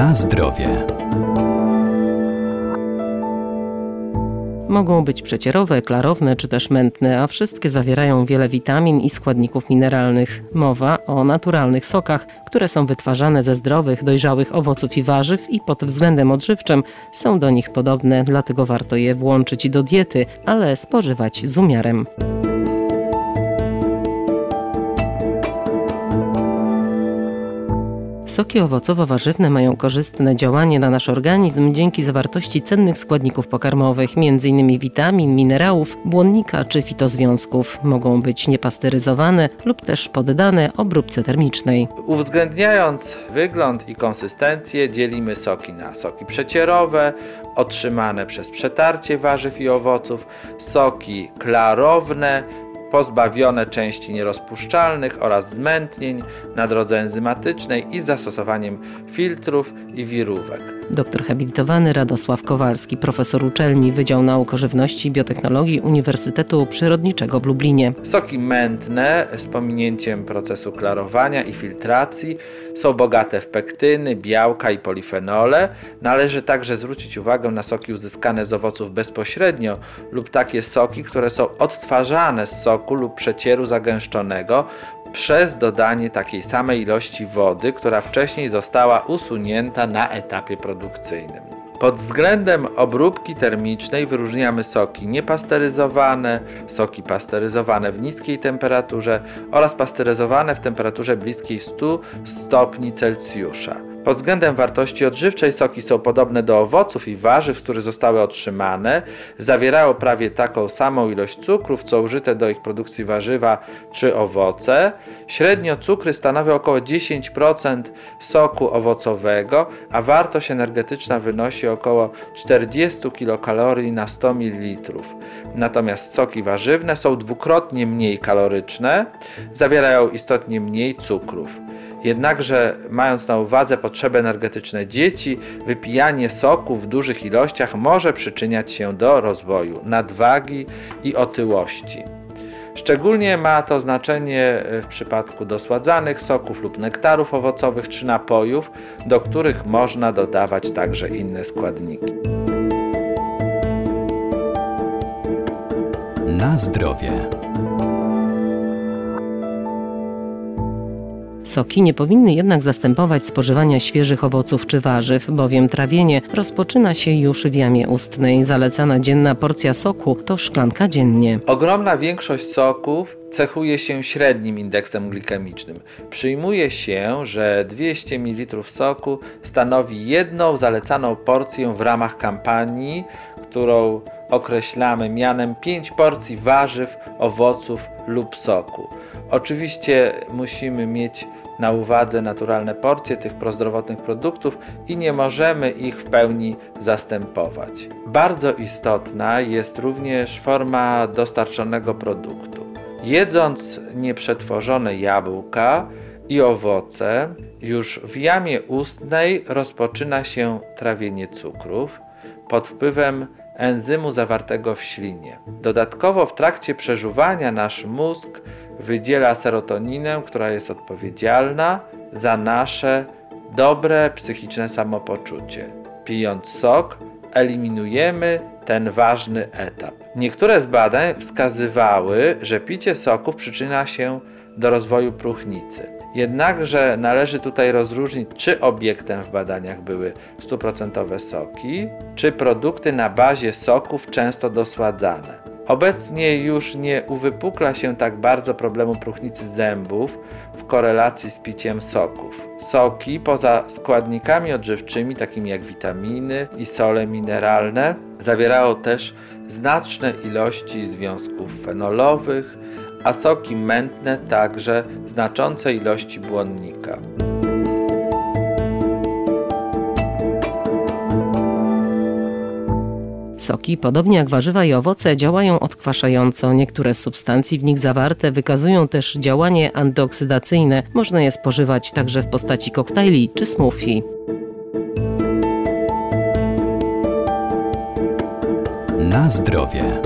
Na zdrowie. Mogą być przecierowe, klarowne czy też mętne, a wszystkie zawierają wiele witamin i składników mineralnych. Mowa o naturalnych sokach, które są wytwarzane ze zdrowych, dojrzałych owoców i warzyw i pod względem odżywczym są do nich podobne, dlatego warto je włączyć do diety, ale spożywać z umiarem. Soki owocowo-warzywne mają korzystne działanie na nasz organizm dzięki zawartości cennych składników pokarmowych, m.in. witamin, minerałów, błonnika czy fitozwiązków. Mogą być niepasteryzowane lub też poddane obróbce termicznej. Uwzględniając wygląd i konsystencję, dzielimy soki na soki przecierowe, otrzymane przez przetarcie warzyw i owoców, soki klarowne, pozbawione części nierozpuszczalnych oraz zmętnień na drodze enzymatycznej i zastosowaniem filtrów i wirówek. Doktor habilitowany Radosław Kowalski, profesor uczelni Wydział Nauk o Żywności i Biotechnologii Uniwersytetu Przyrodniczego w Lublinie. Soki mętne z pominięciem procesu klarowania i filtracji są bogate w pektyny, białka i polifenole. Należy także zwrócić uwagę na soki uzyskane z owoców bezpośrednio lub takie soki, które są odtwarzane z soku lub przecieru zagęszczonego przez dodanie takiej samej ilości wody, która wcześniej została usunięta na etapie produkcyjnym. Pod względem obróbki termicznej wyróżniamy soki niepasteryzowane, soki pasteryzowane w niskiej temperaturze oraz pasteryzowane w temperaturze bliskiej 100 stopni Celsjusza. Pod względem wartości odżywczej soki są podobne do owoców i warzyw, z których zostały otrzymane. Zawierają prawie taką samą ilość cukrów, co użyte do ich produkcji warzywa czy owoce. Średnio cukry stanowią około 10% soku owocowego, a wartość energetyczna wynosi około 40 kilokalorii na 100 ml. Natomiast soki warzywne są dwukrotnie mniej kaloryczne, zawierają istotnie mniej cukrów. Jednakże, mając na uwadze potrzeby energetyczne dzieci, wypijanie soku w dużych ilościach może przyczyniać się do rozwoju nadwagi i otyłości. Szczególnie ma to znaczenie w przypadku dosładzanych soków lub nektarów owocowych czy napojów, do których można dodawać także inne składniki. Na zdrowie. Soki nie powinny jednak zastępować spożywania świeżych owoców czy warzyw, bowiem trawienie rozpoczyna się już w jamie ustnej. Zalecana dzienna porcja soku to szklanka dziennie. Ogromna większość soków cechuje się średnim indeksem glikemicznym. Przyjmuje się, że 200 ml soku stanowi jedną zalecaną porcję w ramach kampanii, którą określamy mianem 5 porcji warzyw, owoców lub soku. Oczywiście musimy mieć na uwadze naturalne porcje tych prozdrowotnych produktów i nie możemy ich w pełni zastępować. Bardzo istotna jest również forma dostarczonego produktu. Jedząc nieprzetworzone jabłka i owoce, już w jamie ustnej rozpoczyna się trawienie cukrów pod wpływem enzymu zawartego w ślinie. Dodatkowo w trakcie przeżuwania nasz mózg wydziela serotoninę, która jest odpowiedzialna za nasze dobre psychiczne samopoczucie. Pijąc sok, eliminujemy ten ważny etap. Niektóre z badań wskazywały, że picie soków przyczynia się do rozwoju próchnicy. Jednakże należy tutaj rozróżnić, czy obiektem w badaniach były stuprocentowe soki, czy produkty na bazie soków często dosładzane. Obecnie już nie uwypukla się tak bardzo problemu próchnicy zębów w korelacji z piciem soków. Soki, poza składnikami odżywczymi, takimi jak witaminy i sole mineralne, zawierają też znaczne ilości związków fenolowych, a soki mętne także znaczące ilości błonnika. Soki, podobnie jak warzywa i owoce, działają odkwaszająco. Niektóre z substancji w nich zawarte wykazują też działanie antyoksydacyjne. Można je spożywać także w postaci koktajli czy smoothie. Na zdrowie.